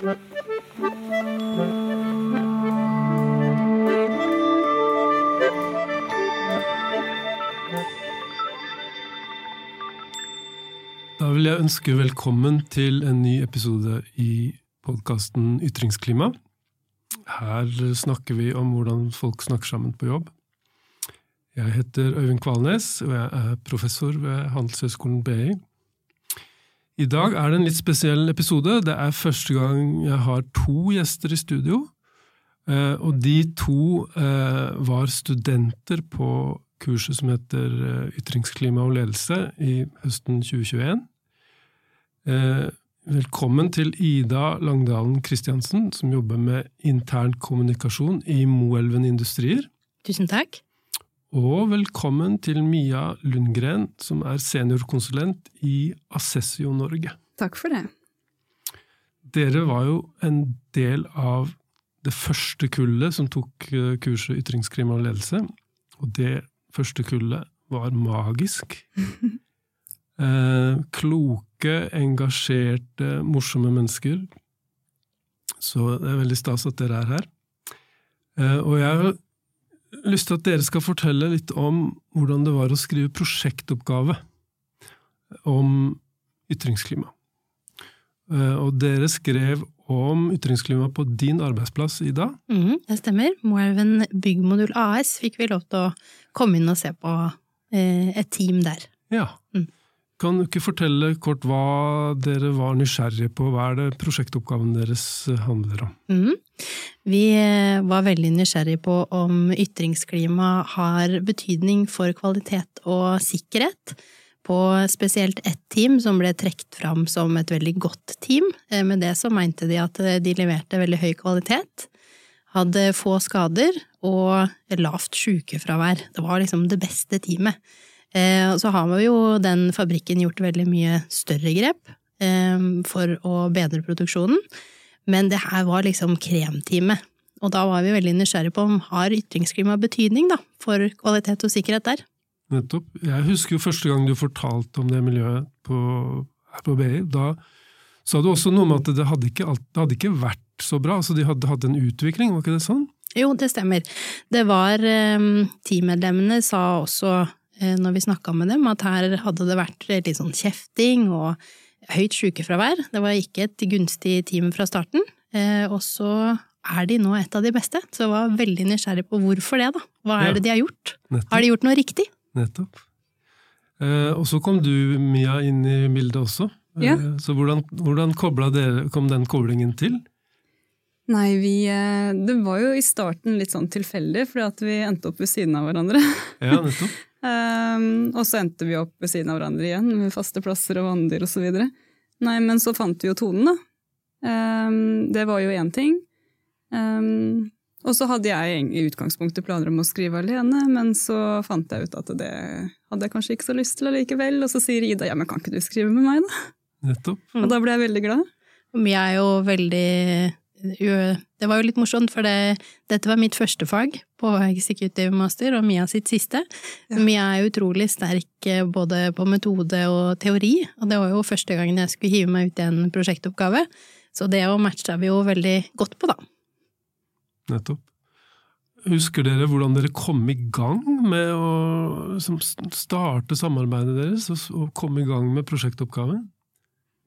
Da vil jeg ønske velkommen til en ny episode i podkasten Ytringsklima. Her snakker vi om hvordan folk snakker sammen på jobb. Jeg heter Øyvind Kvalnes, og jeg er professor ved Handelshøyskolen BI. I dag er det en litt spesiell episode. Det er første gang jeg har to gjester i studio. Eh, og de to eh, var studenter på kurset som heter eh, Ytringsklima og ledelse i høsten 2021. Velkommen til Ida Langdalen Kristiansen, som jobber med intern kommunikasjon i Moelven Industrier. Tusen takk. Og velkommen til Mia Lundgren, som er seniorkonsulent i Assessio Norge. Takk for det. Dere var jo en del av det første kullet som tok kurset Ytringskrim og ledelse. Og det første kullet var magisk. Eh, kloke, engasjerte, morsomme mennesker. Så det er veldig stas at dere er her. Eh, og jeg lyst til at dere skal fortelle litt om hvordan det var å skrive prosjektoppgave om ytringsklima. Eh, og dere skrev om ytringsklima på din arbeidsplass, Ida? Mm, det stemmer. Moelven Byggmodul AS fikk vi lov til å komme inn og se på eh, et team der. Ja. Mm. Kan du ikke fortelle kort hva dere var nysgjerrige på? Hva er det prosjektoppgaven deres eh, handler om? Mm. Vi eh, var veldig nysgjerrige på om ytringsklima har betydning for kvalitet og sikkerhet. På spesielt ett team som ble trukket fram som et veldig godt team. Eh, med det så mente de at de leverte veldig høy kvalitet, hadde få skader og lavt sykefravær. Det var liksom det beste teamet. Eh, så har vi jo den fabrikken gjort veldig mye større grep eh, for å bedre produksjonen, men det her var liksom kremteamet. Og da var vi veldig nysgjerrige på om har ytringsklima betydning da, for kvalitet og sikkerhet der. Nettopp. Jeg husker jo første gang du fortalte om det miljøet på, her på BI. Da sa du også noe om at det hadde ikke, alt, det hadde ikke vært så bra. altså De hadde hatt en utvikling, var ikke det sånn? Jo, det stemmer. Det var eh, Teammedlemmene sa også når vi snakka med dem, at her hadde det vært litt sånn kjefting og høyt sykefravær. Det var ikke et gunstig team fra starten. Eh, og så er de nå et av de beste, så jeg var veldig nysgjerrig på hvorfor det, da. Hva er det de har gjort? Nettopp. Har de gjort noe riktig? Nettopp. Eh, og så kom du, Mia, inn i bildet også. Ja. Så hvordan, hvordan dere, kom den koblingen til? Nei, vi, Det var jo i starten litt sånn tilfeldig, fordi at vi endte opp ved siden av hverandre. Ja, nettopp. Um, og så endte vi opp ved siden av hverandre igjen, med faste plasser og vanndyr osv. Nei, men så fant vi jo tonen, da. Um, det var jo én ting. Um, og så hadde jeg i utgangspunktet planer om å skrive alene, men så fant jeg ut at det hadde jeg kanskje ikke så lyst til allikevel. Og så sier Ida ja, men kan ikke du skrive med meg, da? Nettopp. Og da ble jeg veldig glad. Vi er jo veldig det var jo litt morsomt, for det, dette var mitt første fag på executive master, og Mia sitt siste. Ja. Mia er utrolig sterk eh, både på metode og teori, og det var jo første gangen jeg skulle hive meg ut i en prosjektoppgave. Så det å matcha vi jo veldig godt på, da. Nettopp. Husker dere hvordan dere kom i gang med å liksom, starte samarbeidet deres og komme i gang med prosjektoppgaven?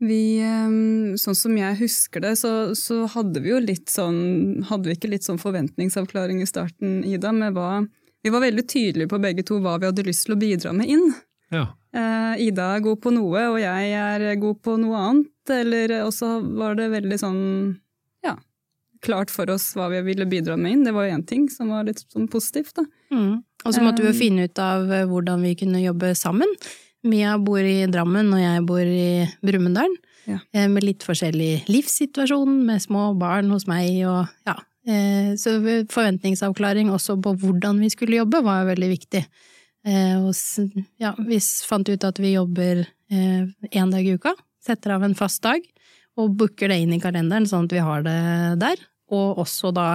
Vi, ehm, sånn som jeg husker det, så, så, hadde vi jo litt sånn Hadde vi ikke litt sånn forventningsavklaring i starten, Ida, med hva Vi var veldig tydelige på begge to hva vi hadde lyst til å bidra med inn. Ja. Eh, Ida er god på noe, og jeg er god på noe annet. Eller, også var det veldig sånn ja, klart for oss hva vi ville bidra med inn. Det var jo én ting som var litt sånn positivt, da. Mm. Og så måtte vi jo ehm. finne ut av eh, hvordan vi kunne jobbe sammen. Mia bor i Drammen, og jeg bor i Brumunddal. Ja. Eh, med litt forskjellig livssituasjon, med små barn hos meg og ja. Eh, så forventningsavklaring også på hvordan vi skulle jobbe, var veldig viktig. Eh, og ja, vi fant ut at vi jobber én dag i uka, setter av en fast dag, og booker det inn i kalenderen sånn at vi har det der. Og også da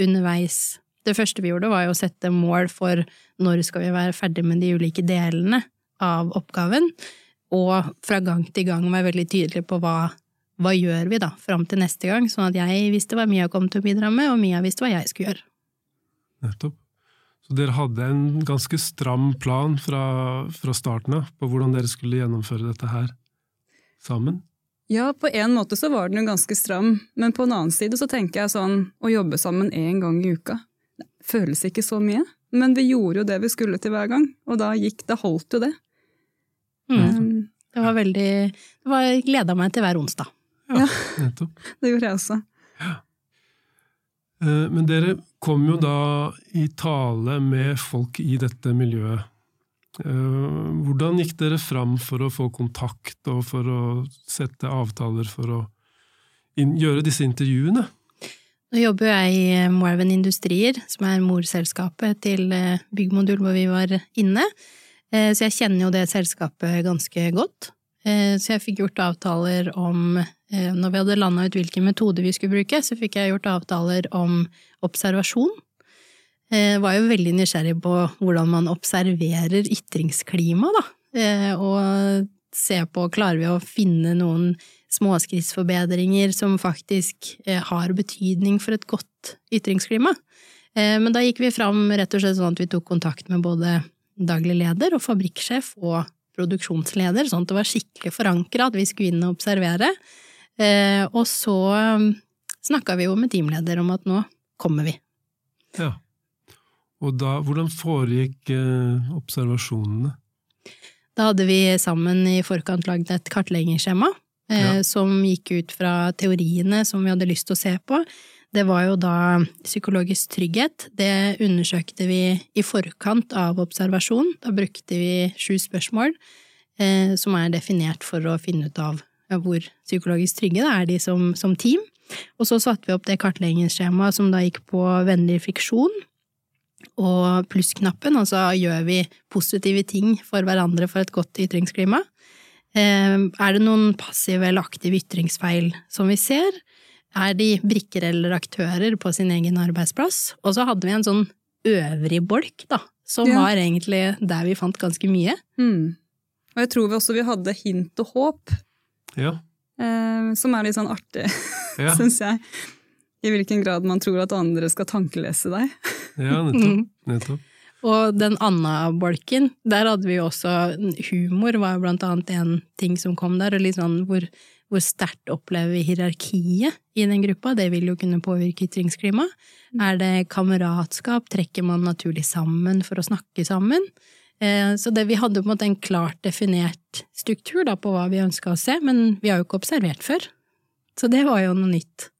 underveis Det første vi gjorde, var jo å sette mål for når skal vi være ferdig med de ulike delene av oppgaven, og fra gang til gang være veldig tydelig på hva hva gjør vi da, fram til neste gang, sånn at jeg visste hva Mia kom til å bidra med, og Mia visste hva jeg skulle gjøre. Nettopp. Så dere hadde en ganske stram plan fra, fra starten av på hvordan dere skulle gjennomføre dette her sammen? Ja, på en måte så var den jo ganske stram, men på en annen side så tenker jeg sånn å jobbe sammen én gang i uka det føles ikke så mye. Men vi gjorde jo det vi skulle til hver gang, og da gikk det holdt jo det. Mm. Um, Det var veldig Det var gleda meg til hver onsdag. Ja, nettopp. det gjorde jeg også. Ja. Men dere kom jo da i tale med folk i dette miljøet. Eh, Hvordan gikk dere fram for å få kontakt og for å sette avtaler for å inn- gjøre disse intervjuene? Nå jobber jeg i Moelven Industrier, som er morselskapet til eh, Byggmodul hvor vi var inne. Eh, Så jeg kjenner jo det selskapet ganske godt. Eh, Så jeg fikk gjort avtaler om eh, Når vi hadde landa ut hvilken metode vi skulle bruke, så fikk jeg gjort avtaler om observasjon. Jeg var jo veldig nysgjerrig på hvordan man observerer ytringsklima, da. Og se på klarer vi å finne noen småskrittsforbedringer som faktisk har betydning for et godt ytringsklima. Men da gikk vi fram rett og slett sånn at vi tok kontakt med både daglig leder og fabrikksjef og produksjonsleder, sånn at det var skikkelig forankra at vi skulle inn og observere. Eh, Og så snakka vi jo med teamleder om at nå kommer vi. Ja. Og da, hvordan foregikk eh, observasjonene? Da hadde vi sammen i forkant lagd et kartleggingsskjema eh, Ja. som gikk ut fra teoriene som vi hadde lyst til å se på. Det var jo da psykologisk trygghet. Det undersøkte vi i forkant av observasjon. Da brukte vi sju spørsmål eh, som er definert for å finne ut av hvor psykologisk trygge det er de som, som team. Og så satte vi opp det kartleggingsskjemaet som da gikk på vennlig friksjon og plussknappen, altså gjør vi positive ting for hverandre for et godt ytringsklima? Eh, Er det noen passive eller aktive ytringsfeil som vi ser? Er de brikker eller aktører på sin egen arbeidsplass? Og så hadde vi en sånn øvrig bolk, da, som Ja. var egentlig der vi fant ganske mye. Mm. Og jeg tror vi også vi hadde hint og håp, Ja. eh, som er litt sånn artig, Ja, syns jeg. I hvilken grad man tror at andre skal tankelese deg. ja nettopp. nettopp. Og den Anna-bolken, der hadde vi jo også humor, var jo blant annet en ting som kom der, og litt sånn hvor, hvor sterkt opplever vi hierarkiet i den gruppa, det vil jo kunne påvirke ytringsklima. Er det kameratskap, trekker man naturlig sammen for å snakke sammen? Eh, Så det, vi hadde på en måte en klart definert struktur da, på hva vi ønska å se, men vi har jo ikke observert før. Så det var jo noe nytt.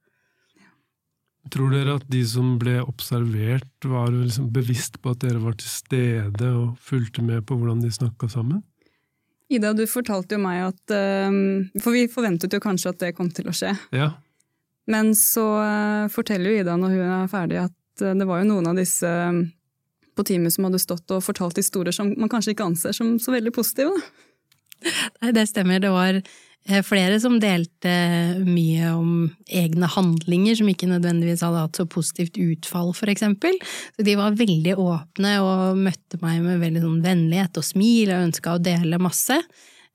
Tror dere at de som ble observert, var liksom bevisst på at dere var til stede og fulgte med på hvordan de snakka sammen? Ida, du fortalte jo meg at eh, For vi forventet jo kanskje at det kom til å skje. Ja. Men så eh, forteller jo Ida når hun er ferdig at eh, det var jo noen av disse eh, på teamet som hadde stått og fortalt historier som man kanskje ikke anser som så veldig positive. Da. Nei, det stemmer. Det var flere som delte mye om egne handlinger som ikke nødvendigvis hadde hatt så positivt utfall, for eksempel. Så de var veldig åpne og møtte meg med veldig sånn vennlighet og smil og ønska å dele masse.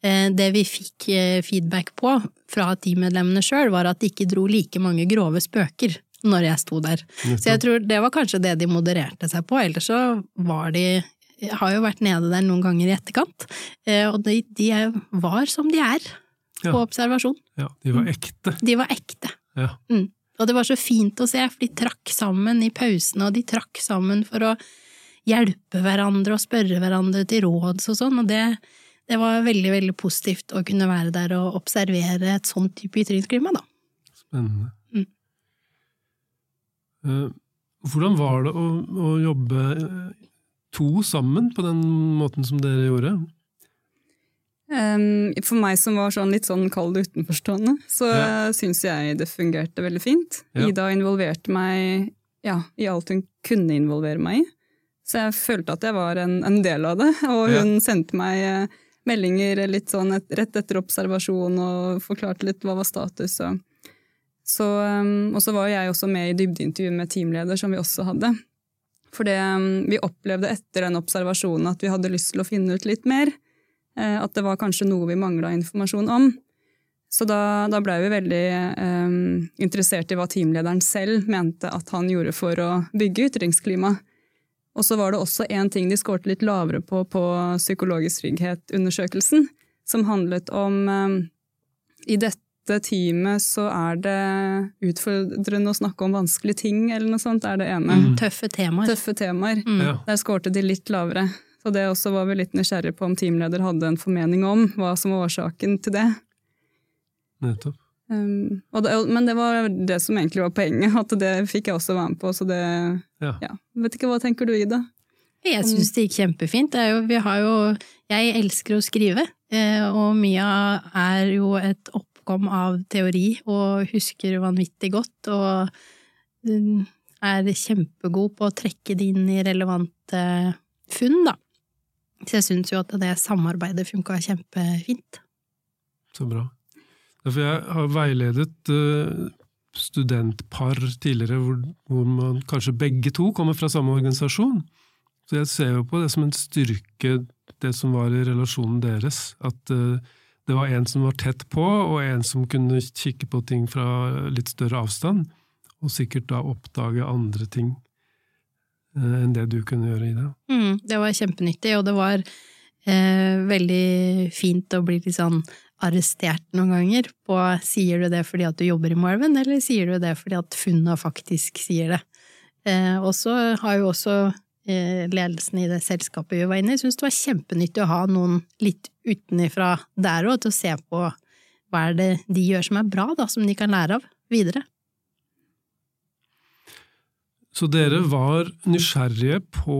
Eh, Det vi fikk eh, feedback på fra teammedlemmene sjøl, var at de ikke dro like mange grove spøker når jeg sto der. Så jeg tror det var kanskje det de modererte seg på, ellers så var de jeg har jo vært nede der noen ganger i etterkant, eh, og de, de var som de er Ja. på observasjon. ja, de var ekte. De var ekte. Ja. Mm. Og det var så fint å se, for de trakk sammen i pausene, og de trakk sammen for å hjelpe hverandre og spørre hverandre til råds og sånn, og det, det var veldig, veldig positivt å kunne være der og observere et sånt type ytringsklima, da. Spennende. Mm. Eh, Hvordan var det å, å jobbe eh, to sammen på den måten som dere gjorde? Um, for meg som var sånn litt sånn kald utenforstående, så Ja. ja. syns jeg det fungerte veldig fint. Ja. Ida involverte meg ja, i alt hun kunne involvere meg i. Så jeg følte at jeg var en, en del av det, og Ja. hun sendte meg eh, meldinger litt sånn et, rett etter observasjon og forklarte litt hva var status. Og så, um, og så var jeg også med i dybdeintervjuet med teamleder, som vi også hadde. For det, um, vi opplevde etter den observasjonen at vi hadde lyst til å finne ut litt mer. Eh, at det var kanskje noe vi mangla informasjon om. Så da, da blei vi veldig eh, interessert i hva teamlederen selv mente at han gjorde for å bygge ytringsklima. Og så var det også én ting de skårte litt lavere på på psykologisk trygghet-undersøkelsen, som handlet om eh, I dette teamet så er det utfordrende å snakke om vanskelige ting, eller noe sånt. er det ene. Mm. Tøffe temaer. Tøffe temaer. Mm. Der skårte de litt lavere. Så det også var vi litt nysgjerrige på om teamleder hadde en formening om hva som var årsaken til det. Nettopp. Um, og det, men det var det som egentlig var poenget, at det fikk jeg også være med på. Så det Ja. ja. Vet ikke, hva tenker du, Ida? Jeg syns det gikk kjempefint. Det er jo, vi har jo Jeg elsker å skrive, eh, og Mia er jo et oppkom av teori og husker vanvittig godt, og er kjempegod på å trekke det inn i relevante funn, da. Så jeg syns jo at det samarbeidet funka kjempefint. Så bra. For jeg har veiledet eh, studentpar tidligere hvor, hvor man kanskje begge to kommer fra samme organisasjon. Så jeg ser jo på det som en styrke, det som var i relasjonen deres. At eh, det var en som var tett på, og en som kunne kikke på ting fra litt større avstand. Og sikkert da oppdage andre ting enn det du kunne gjøre i det. Mm, det var kjempenyttig, og det var eh, veldig fint å bli litt sånn arrestert noen ganger på sier du det fordi at du jobber i Marvin, eller sier du det fordi at funna faktisk sier det. Eh, og så har jo også eh, ledelsen i det selskapet vi var inne i, syntes det var kjempenyttig å ha noen litt utenifra der òg, til å se på hva er det de gjør som er bra, da, som de kan lære av videre. Så dere var nysgjerrige på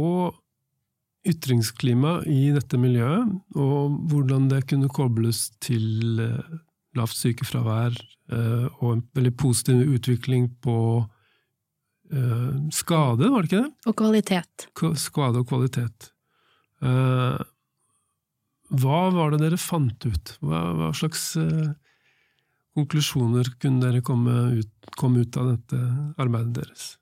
ytringsklima i dette miljøet, og hvordan det kunne kobles til eh, lavt sykefravær eh, og en veldig positiv utvikling på eh, skade, var det ikke det? Og kvalitet. Skade og kvalitet. Hva var det dere fant ut? Hva, slags konklusjoner kunne dere komme ut, komme ut av dette arbeidet deres?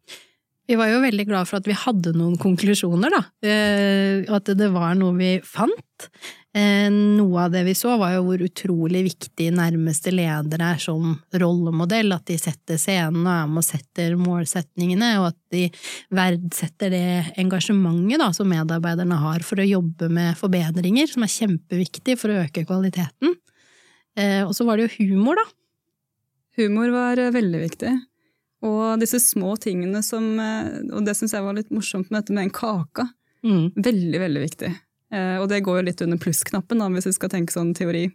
Vi var jo veldig glad for at vi hadde noen konklusjoner, da. Eh, At det var noe vi fant. Eh, Noe av det vi så, var jo hvor utrolig viktig nærmeste leder er som rollemodell. At de setter scenen og er med og setter målsetningene, og at de verdsetter det engasjementet da, som medarbeiderne har for å jobbe med forbedringer, som er kjempeviktig for å øke kvaliteten. Eh, Og så var det jo humor, da. Humor var eh, veldig viktig. Og disse små tingene som eh, Og det syns jeg var litt morsomt med dette med den kaka. Mm. Veldig, veldig viktig. Eh, og det går jo litt under plussknappen, hvis vi skal tenke sånn teori.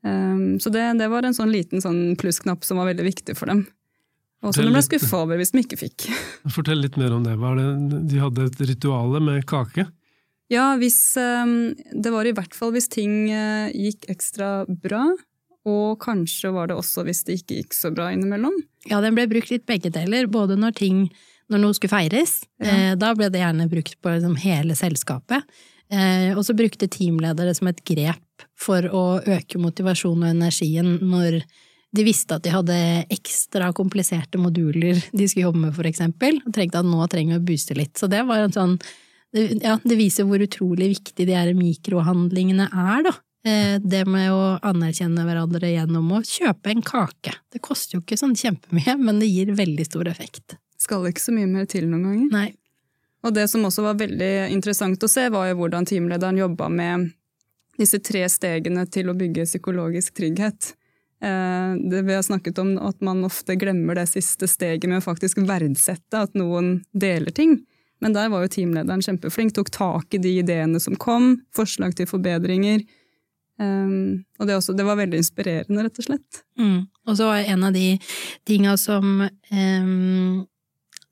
Um, så det, det var en sånn liten sånn plussknapp som var veldig viktig for dem. Og som de ble skuffa over hvis de ikke fikk. Fortell litt mer om det. Var det de hadde et rituale med kake? Ja, hvis um, Det var i hvert fall hvis ting eh, gikk ekstra bra. Og kanskje var det også hvis det ikke gikk så bra innimellom. Ja, den ble brukt litt begge deler, både når ting når noe skulle feires. Ja. Eh, da ble det gjerne brukt på liksom, hele selskapet. Eh, og så brukte teamledere som et grep for å øke motivasjonen og energien når de visste at de hadde ekstra kompliserte moduler de skulle jobbe med, for eksempel, og trengte at nå trenger vi å booste litt. Så det var en sånn Ja, det viser hvor utrolig viktig de her mikrohandlingene er, da. Eh, Det med å anerkjenne hverandre gjennom å kjøpe en kake. Det koster jo ikke sånn kjempemye, men det gir veldig stor effekt. Skal ikke så mye mer til noen ganger. Nei. Og det som også var veldig interessant å se, var jo hvordan teamlederen jobba med disse tre stegene til å bygge psykologisk trygghet. Eh, Det vi har snakket om at man ofte glemmer det siste steget med å faktisk verdsette at noen deler ting. Men der var jo teamlederen kjempeflink, tok tak i de ideene som kom, forslag til forbedringer. Um, og det, også, det var veldig inspirerende, rett og slett. Mm. Og så var en av de tinga som um,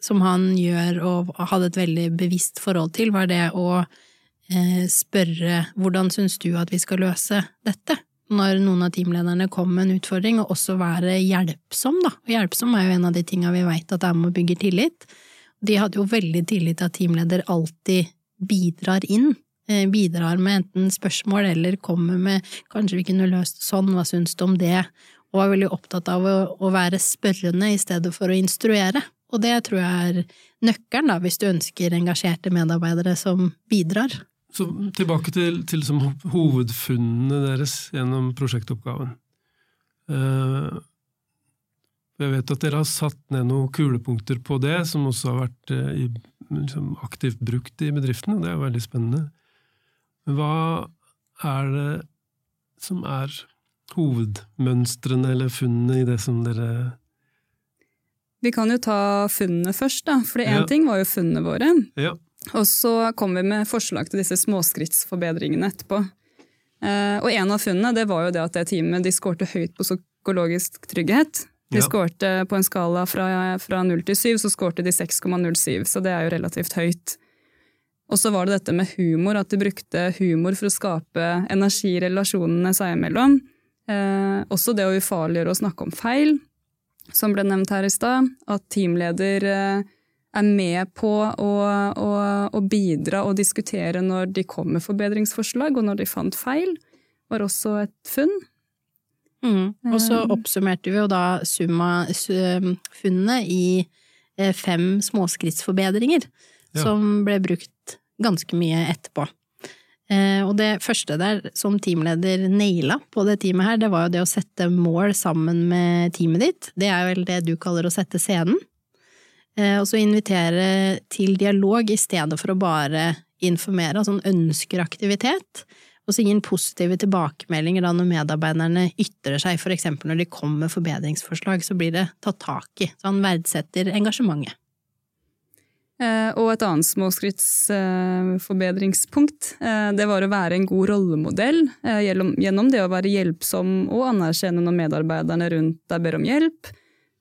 som han gjør og hadde et veldig bevisst forhold til, var det å uh, spørre hvordan syns du at vi skal løse dette? Når noen av teamlederne kom med en utfordring, og også være hjelpsom, da. Og hjelpsom er jo en av de tinga vi veit at er med å bygge tillit. De hadde jo veldig tillit til at teamleder alltid bidrar inn. Eh, Bidrar med enten spørsmål eller kommer med 'kanskje vi kunne løst sånn, hva syns du om det'? Og er veldig opptatt av å, være spørrende i stedet for å instruere. Og det tror jeg er nøkkelen, da, hvis du ønsker engasjerte medarbeidere som bidrar. Så tilbake til, til hovedfunnene deres gjennom prosjektoppgaven. Eh, jeg vet at dere har satt ned noen kulepunkter på det, som også har vært eh, liksom, aktivt brukt i bedriftene. Det er veldig spennende. Hva er det som er hovedmønstrene eller funnene i det som dere Vi kan jo ta funnene først, da. For én Ja. ting var jo funnene våre. Ja. Og så kom vi med forslag til disse småskrittsforbedringene etterpå. Eh, og en av funnene det var jo det at det teamet de skårte høyt på psykologisk trygghet. De Ja. skårte på en skala fra, fra 0 til 7, så skårte de 6,07, så det er jo relativt høyt. Og så var det dette med humor, at de brukte humor for å skape energi i relasjonene seg imellom. Eh, også det å ufarliggjøre å snakke om feil, som ble nevnt her i stad. At teamleder eh, er med på å, å, å bidra og diskutere når de kom med forbedringsforslag, og når de fant feil, var også et funn. Mm. Og så Um. oppsummerte vi jo da summa funnene i eh, fem småskrittsforbedringer, Ja. som ble brukt ganske mye etterpå. Eh, og det første der som teamleder naila på det teamet her, det var jo det å sette mål sammen med teamet ditt. Det er vel det du kaller å sette scenen. Eh, og så invitere til dialog i stedet for å bare informere, altså en ønsker aktivitet. Og så gi inn positive tilbakemeldinger da når medarbeiderne ytrer seg, eksempel når de kommer med forbedringsforslag, så blir det tatt tak i. Så han verdsetter engasjementet. Eh, og et annet småskrittsforbedringspunkt, eh, det var å være en god rollemodell eh, gjennom, det å være hjelpsom og anerkjenne når medarbeiderne rundt deg ber om hjelp.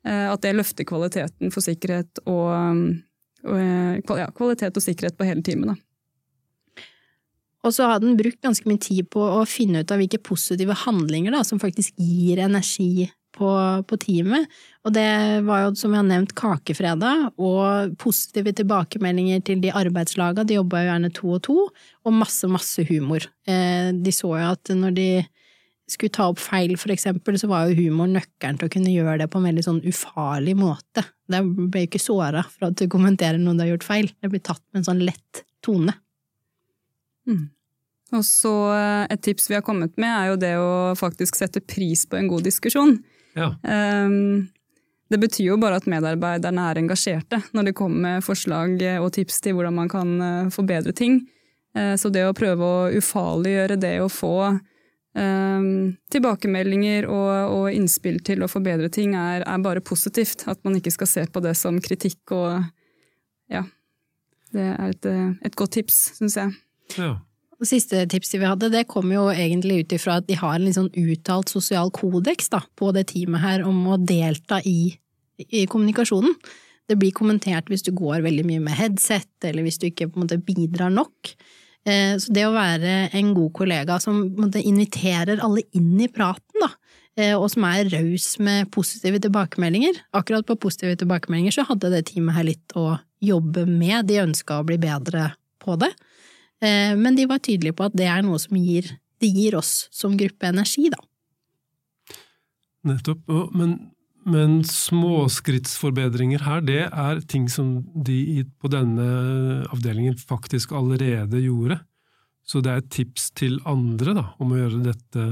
At det løfter kvaliteten for sikkerhet og, og ja, kvalitet og sikkerhet på hele teamet. Og så hadde han brukt ganske mye tid på å finne ut av hvilke positive handlinger da, som faktisk gir energi på, på teamet. Og det var jo, som jeg har nevnt, Kakefredag og positive tilbakemeldinger til de arbeidslaga. De jobba jo gjerne to og to, og masse, masse humor. Eh, de så jo at når de skulle ta opp feil, for eksempel, så var jo humor nøkkelen til å kunne gjøre det på en veldig sånn ufarlig måte. Det ble jo ikke såra for at du kommenterer noe du har gjort feil. Det blir tatt med en sånn lett tone. Og så eh, et tips vi har kommet med, er jo det å faktisk sette pris på en god diskusjon. Ja. Ehm, Det betyr jo bare at medarbeiderne er engasjerte når de kommer med forslag og tips til hvordan man kan eh, forbedre ting. Eh, Så det å prøve å ufarliggjøre det å få um, tilbakemeldinger og, og innspill til å forbedre ting, er, er bare positivt. At man ikke skal se på det som kritikk og ja. Det er et, eh, et godt tips, syns jeg. ja. Og siste tipset vi hadde, det kom jo egentlig ut ifra at de har en litt sånn uttalt sosial kodeks da, på det teamet her om å delta i, i kommunikasjonen. Det blir kommentert hvis du går veldig mye med headset, eller hvis du ikke på en måte bidrar nok. Eh, Så det å være en god kollega som måte inviterer alle inn i praten, da, eh, og som er raus med positive tilbakemeldinger Akkurat på positive tilbakemeldinger så hadde det teamet her litt å jobbe med, de ønska å bli bedre på det. Eh, Men de var tydelige på at det er noe som gir, gir oss som gruppe energi, da. Nettopp. Men, men småskrittsforbedringer her, det er ting som de på denne avdelingen faktisk allerede gjorde. Så det er et tips til andre da, om å gjøre dette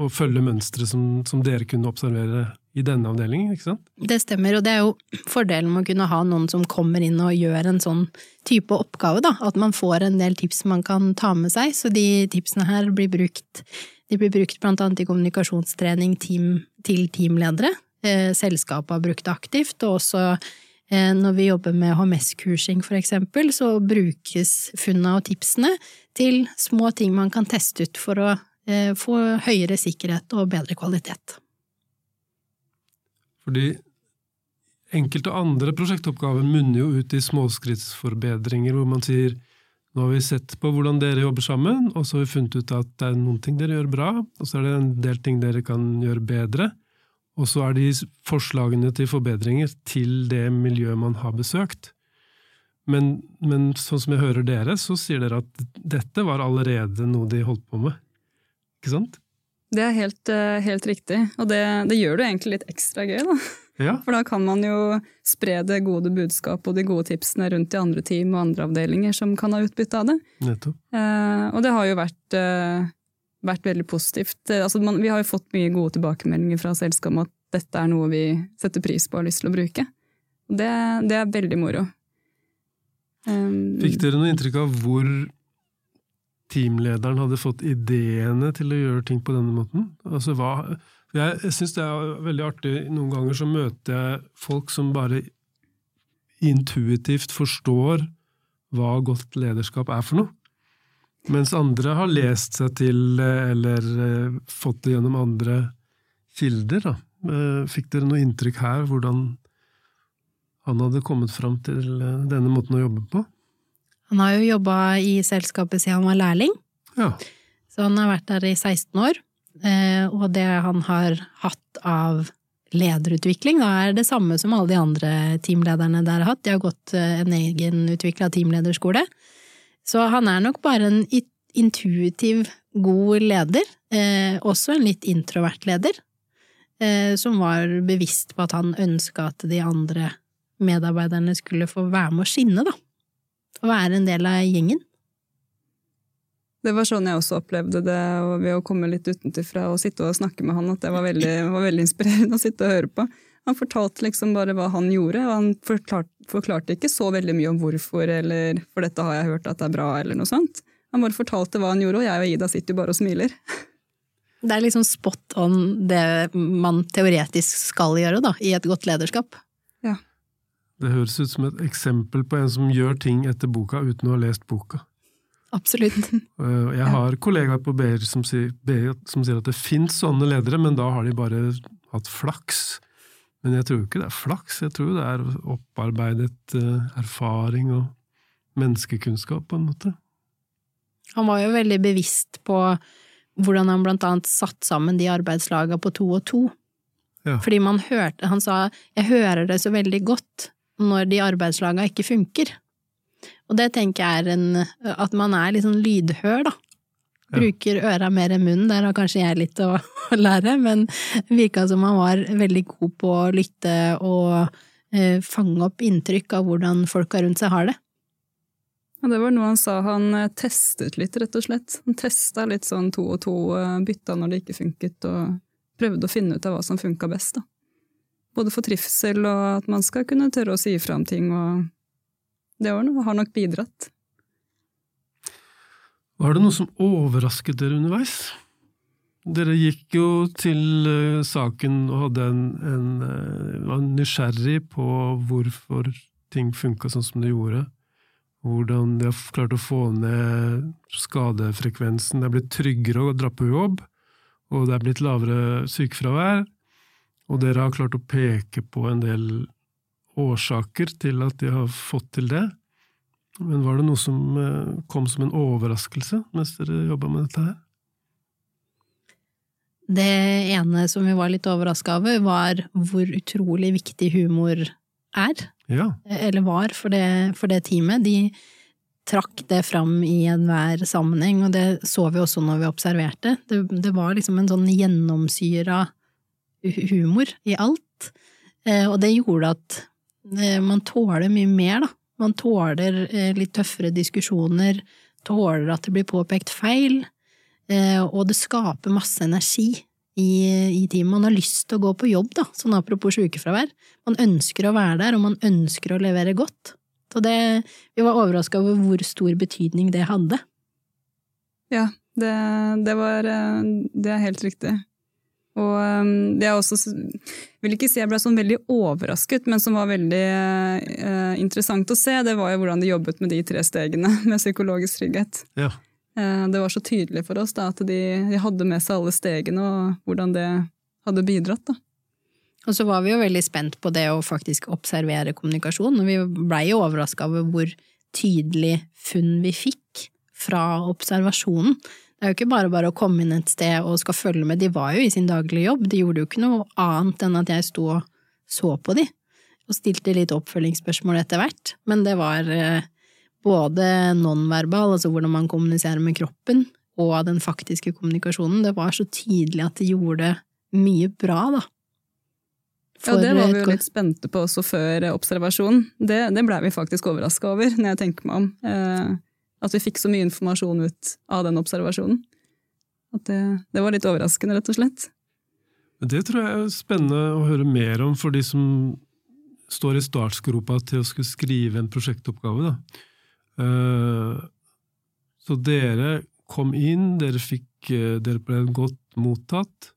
og følge mønstre som, som dere kunne observere i denne avdelingen, ikke sant? Det stemmer, og det er jo fordelen med å kunne ha noen som kommer inn og gjør en sånn type oppgave, da. At man får en del tips man kan ta med seg. Så de tipsene her blir brukt, brukt blant annet i kommunikasjonstrening team, til teamledere. Eh, selskapet har brukt det aktivt, og også eh, når vi jobber med HMS-kursing for eksempel, så brukes funna og tipsene til små ting man kan teste ut for å eh, få høyere sikkerhet og bedre kvalitet. Fordi enkelte andre prosjektoppgaver munner jo ut i småskrittsforbedringer, hvor man sier nå har vi sett på hvordan dere jobber sammen, og så har vi funnet ut at det er noen ting dere gjør bra, og så er det en del ting dere kan gjøre bedre. Og så er de forslagene til forbedringer til det miljøet man har besøkt. Men, men sånn som jeg hører dere, så sier dere at dette var allerede noe de holdt på med. Ikke sant? Det er helt, eh, helt riktig, og det, det gjør det egentlig litt ekstra gøy, da. Ja. For da kan man jo spre det gode budskap og de gode tipsene rundt i andre team og andre avdelinger som kan ha utbytte av det. Nettopp. Eh, og det har jo vært eh, vært veldig positivt. Eh, altså, man, vi har jo fått mye gode tilbakemeldinger fra selskapet om at dette er noe vi setter pris på og har lyst til å bruke. Det, det er veldig moro. Um, Fikk dere noe inntrykk av hvor teamlederen hadde fått ideene til å gjøre ting på denne måten? Altså, hva, jeg syns det er veldig artig. Noen ganger så møter jeg folk som bare intuitivt forstår hva godt lederskap er for noe. Mens andre har lest seg til eller eh, fått det gjennom andre kilder. Da. Eh, fikk dere noe inntrykk her, hvordan han hadde kommet fram til eh, denne måten å jobbe på? Han har jo jobba i selskapet siden han var lærling. Ja. Så han har vært der i 16 år. Og det han har hatt av lederutvikling da er det samme som alle de andre teamlederne der har hatt. De har gått en egenutvikla teamlederskole. Så han er nok bare en intuitiv, god leder, eh, også en litt introvert leder, eh, som var bevisst på at han ønska at de andre medarbeiderne skulle få være med å skinne, da. Og være en del av gjengen. Det var sånn jeg også opplevde det ved å komme litt utenfra og sitte og snakke med han, at det var veldig, var veldig inspirerende å sitte og høre på. Han fortalte liksom bare hva han gjorde, og han forklarte, forklarte ikke så veldig mye om hvorfor, eller for dette har jeg hørt at det er bra, eller noe sånt. Han bare fortalte hva han gjorde, og jeg og Ida sitter jo bare og smiler. Det er liksom spot on det man teoretisk skal gjøre, da, i et godt lederskap. Det høres ut som et eksempel på en som gjør ting etter boka uten å ha lest boka. Absolutt. Eh, jeg har kollegaer på BR som sier, som sier at det fins sånne ledere, men da har de bare hatt flaks. Men jeg tror ikke det er flaks, jeg tror det er opparbeidet uh, erfaring og menneskekunnskap, på en måte. Han var jo veldig bevisst på hvordan han blant annet satt sammen de arbeidslaga på to og to. Ja. Fordi man hørte Han sa 'jeg hører det så veldig godt når de arbeidslaga ikke funker'. Og det tenker jeg er en At man er litt sånn lydhør, da. Bruker øra mer enn munnen, der har kanskje jeg litt å, lære, men virka som han var veldig god på å lytte og eh, fange opp inntrykk av hvordan folka rundt seg har det. Ja, det var noe han sa han eh, testet litt, rett og slett. Han testa litt sånn to og to, eh, bytta når det ikke funket, og prøvde å finne ut av hva som funka best, da. Både for trivsel og at man skal kunne tørre å si ifra om ting, og det har nok bidratt. Var det noe som overrasket dere underveis? Dere gikk jo til uh, saken og hadde en, en uh, var nysgjerrig på hvorfor ting funka sånn som det gjorde. Hvordan de har klart å få ned skadefrekvensen. Det er blitt tryggere å dra på jobb, og det er blitt lavere sykefravær. Og dere har klart å peke på en del årsaker til at de har fått til det. Men var det noe som eh, kom som en overraskelse mens dere jobba med dette her? Det ene som vi var litt overraska over, var hvor utrolig viktig humor er. Ja. Eller var for det, for det teamet. De trakk det fram i enhver sammenheng, og det så vi også når vi observerte. Det, det var liksom en sånn gjennomsyra humor i alt, eh, og det gjorde at eh, man tåler mye mer, da, man tåler eh, litt tøffere diskusjoner, tåler at det blir påpekt feil, og det skaper masse energi i, i teamet. Man har lyst til å gå på jobb, da, sånn apropos sykefravær. Man ønsker å være der, og man ønsker å levere godt. Så det, vi var overraska over hvor stor betydning det hadde. Ja, det, det, var Det er helt riktig. Og um, det jeg også vil ikke si jeg ble sånn veldig overrasket, men som var veldig uh, interessant å se, det var jo hvordan de jobbet med de tre stegene med psykologisk trygghet. Ja. Uh, det var så tydelig for oss da, at de, de, hadde med seg alle stegene, og hvordan det hadde bidratt. da. Og så var vi jo veldig spent på det å faktisk observere kommunikasjon, og vi blei jo overraska over hvor tydelig funn vi fikk fra observasjonen. Det er jo ikke bare bare å komme inn et sted og skal følge med, de var jo i sin daglige jobb, de gjorde jo ikke noe annet enn at jeg sto og så på de, og stilte litt oppfølgingsspørsmål etter hvert, men det var eh, både nonverbal, altså hvordan man kommuniserer med kroppen, og den faktiske kommunikasjonen, det var så tydelig at de gjorde mye bra, da. ja, det var vi jo litt spente på også før observasjonen. Det, det blei vi faktisk overraska over, når jeg tenker meg om. At vi fikk så mye informasjon ut av den observasjonen. At det, det var litt overraskende, rett og slett. Det tror jeg er spennende å høre mer om for de som står i startgropa til å skulle skrive en prosjektoppgave. Da. Eh, så dere kom inn, dere, fikk, eh, dere ble godt mottatt,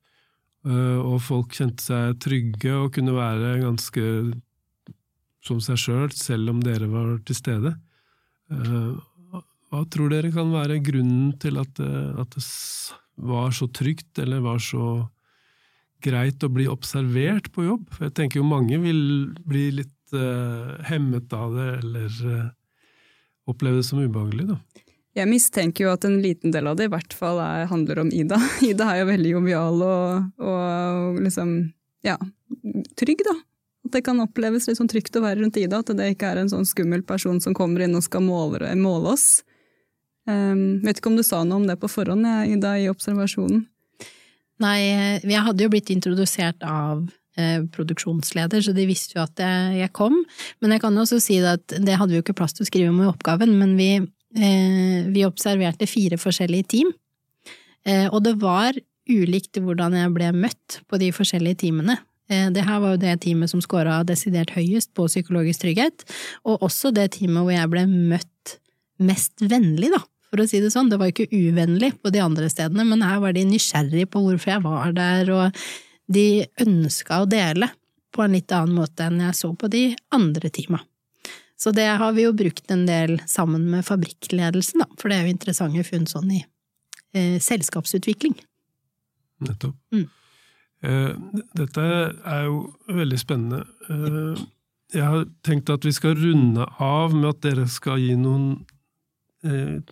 eh, og folk kjente seg trygge og kunne være ganske som seg sjøl, selv, selv om dere var til stede. Hva tror dere kan være grunnen til at det, at det var så trygt, eller var så greit å bli observert på jobb. Jeg tenker jo mange vil bli litt uh, hemmet av det, eller uh, oppleve det som ubehagelig, da. Jeg mistenker jo at en liten del av det i hvert fall er, handler om Ida. Ida er jo veldig jovial og, og liksom, ja, trygg, da. At det kan oppleves litt sånn trygt å være rundt Ida, at det ikke er en sånn skummel person som kommer inn og skal måle, måle oss. Um, vet ikke om du sa noe om det på forhånd, Ida, i observasjonen? Nei, jeg hadde jo blitt introdusert av eh, produksjonsleder, så de visste jo at jeg, kom. Men jeg kan også si at det hadde vi jo ikke plass til å skrive om i oppgaven, men vi, eh, vi observerte fire forskjellige team. Eh, og det var ulikt hvordan jeg ble møtt på de forskjellige teamene. Eh, det her var jo det teamet som scora desidert høyest på psykologisk trygghet, og også det teamet hvor jeg ble møtt mest vennlig, da for å si det sånn. Det var ikke uvennlig på de andre stedene, men her var de nysgjerrige på hvorfor jeg var der, og de ønska å dele på en litt annen måte enn jeg så på de andre teama. Så det har vi jo brukt en del sammen med fabrikkledelsen, da, for det er jo interessante funn sånn i eh, selskapsutvikling. Nettopp. Mm. Eh, dette er jo veldig spennende. Eh, jeg har tenkt at vi skal runde av med at dere skal gi noen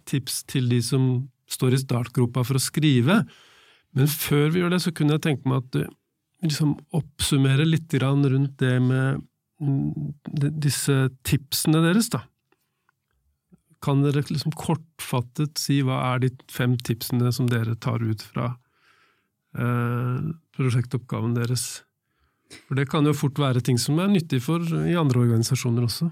tips til de som står i startgropa for å skrive. Men før vi gjør det, så kunne jeg tenke meg at du liksom oppsummerer litt rundt det med mm, disse tipsene deres, da. Kan dere liksom kortfattet si hva er de fem tipsene som dere tar ut fra eh, prosjektoppgaven deres? For det kan jo fort være ting som er nyttig for i andre organisasjoner også.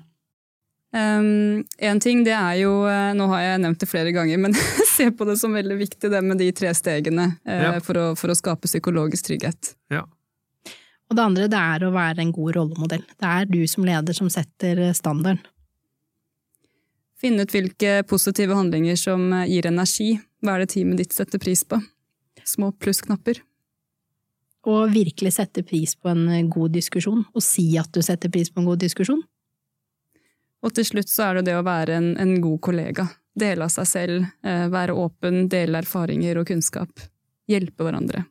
Um, en ting det er jo, eh, nå har jeg nevnt det flere ganger, men se på det som veldig viktig det med de tre stegene uh, ja. for, å, for, å, skape psykologisk trygghet. Ja. Og det andre det er å være en god rollemodell. Det er du som leder som setter eh, standarden. Finne ut hvilke positive handlinger som gir energi. Hva er det teamet ditt setter pris på? Små plussknapper. Og virkelig sette pris på en god diskusjon, og si at du setter pris på en god diskusjon. Og til slutt så er det det å være en, en god kollega. Dele av seg selv, eh, være åpen, dele erfaringer og kunnskap. Hjelpe hverandre.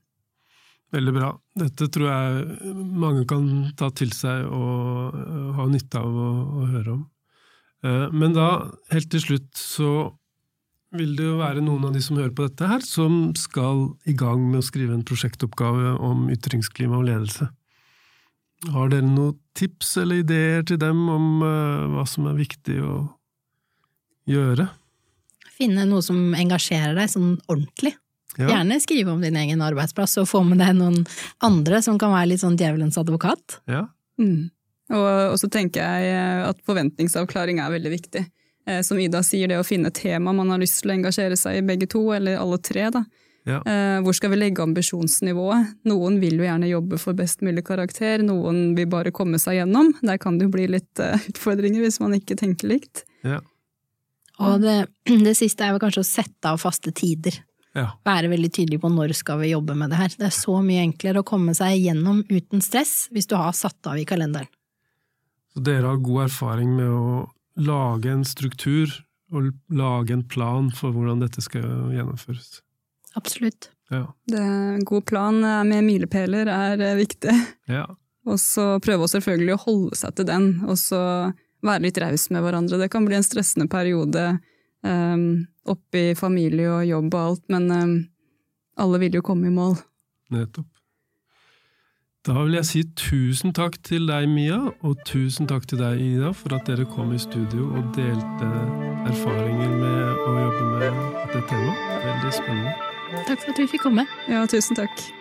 Veldig bra. Dette tror jeg mange kan ta til seg og ha nytte av å, å høre om. Uh, men da, helt til slutt, så vil det jo være noen av de som hører på dette her, som skal i gang med å skrive en prosjektoppgave om ytringsklima og ledelse. Har dere noen tips eller ideer til dem om uh, hva som er viktig å gjøre? Finne noe som engasjerer deg sånn ordentlig. Ja. Gjerne skrive om din egen arbeidsplass, og få med deg noen andre som kan være litt sånn djevelens advokat. Ja. Mm. Og, og, så tenker jeg eh, at forventningsavklaring er veldig viktig. Eh, som Ida sier, det å finne tema man har lyst til å engasjere seg i, begge to, eller alle tre. da. Ja. Eh, hvor skal vi legge ambisjonsnivået? Noen vil jo gjerne jobbe for best mulig karakter, noen vil bare komme seg gjennom. Der kan det jo bli litt uh, utfordringer hvis man ikke tenker likt. Ja. Og det, det, siste er vel kanskje å sette av faste tider. Ja. Være veldig tydelig på når skal vi jobbe med det her. Det er så mye enklere å komme seg gjennom uten stress hvis du har satt av i kalenderen. Så dere har god erfaring med å lage en struktur og lage en plan for hvordan dette skal gjennomføres? Absolutt. Ja. Det, en god plan med milepæler er eh, viktig. Ja. Og så prøve å selvfølgelig å holde seg til den, og så være litt raus med hverandre. Det kan bli en stressende periode um, oppi familie og jobb og alt, men um, alle vil jo komme i mål. Nettopp. Da vil jeg si tusen takk til deg, Mia, og tusen takk til deg, Ida, for at dere kom i studio og delte erfaringer med å jobbe med dette temaet. Veldig spennende. Takk for at vi fikk komme. Ja, tusen takk.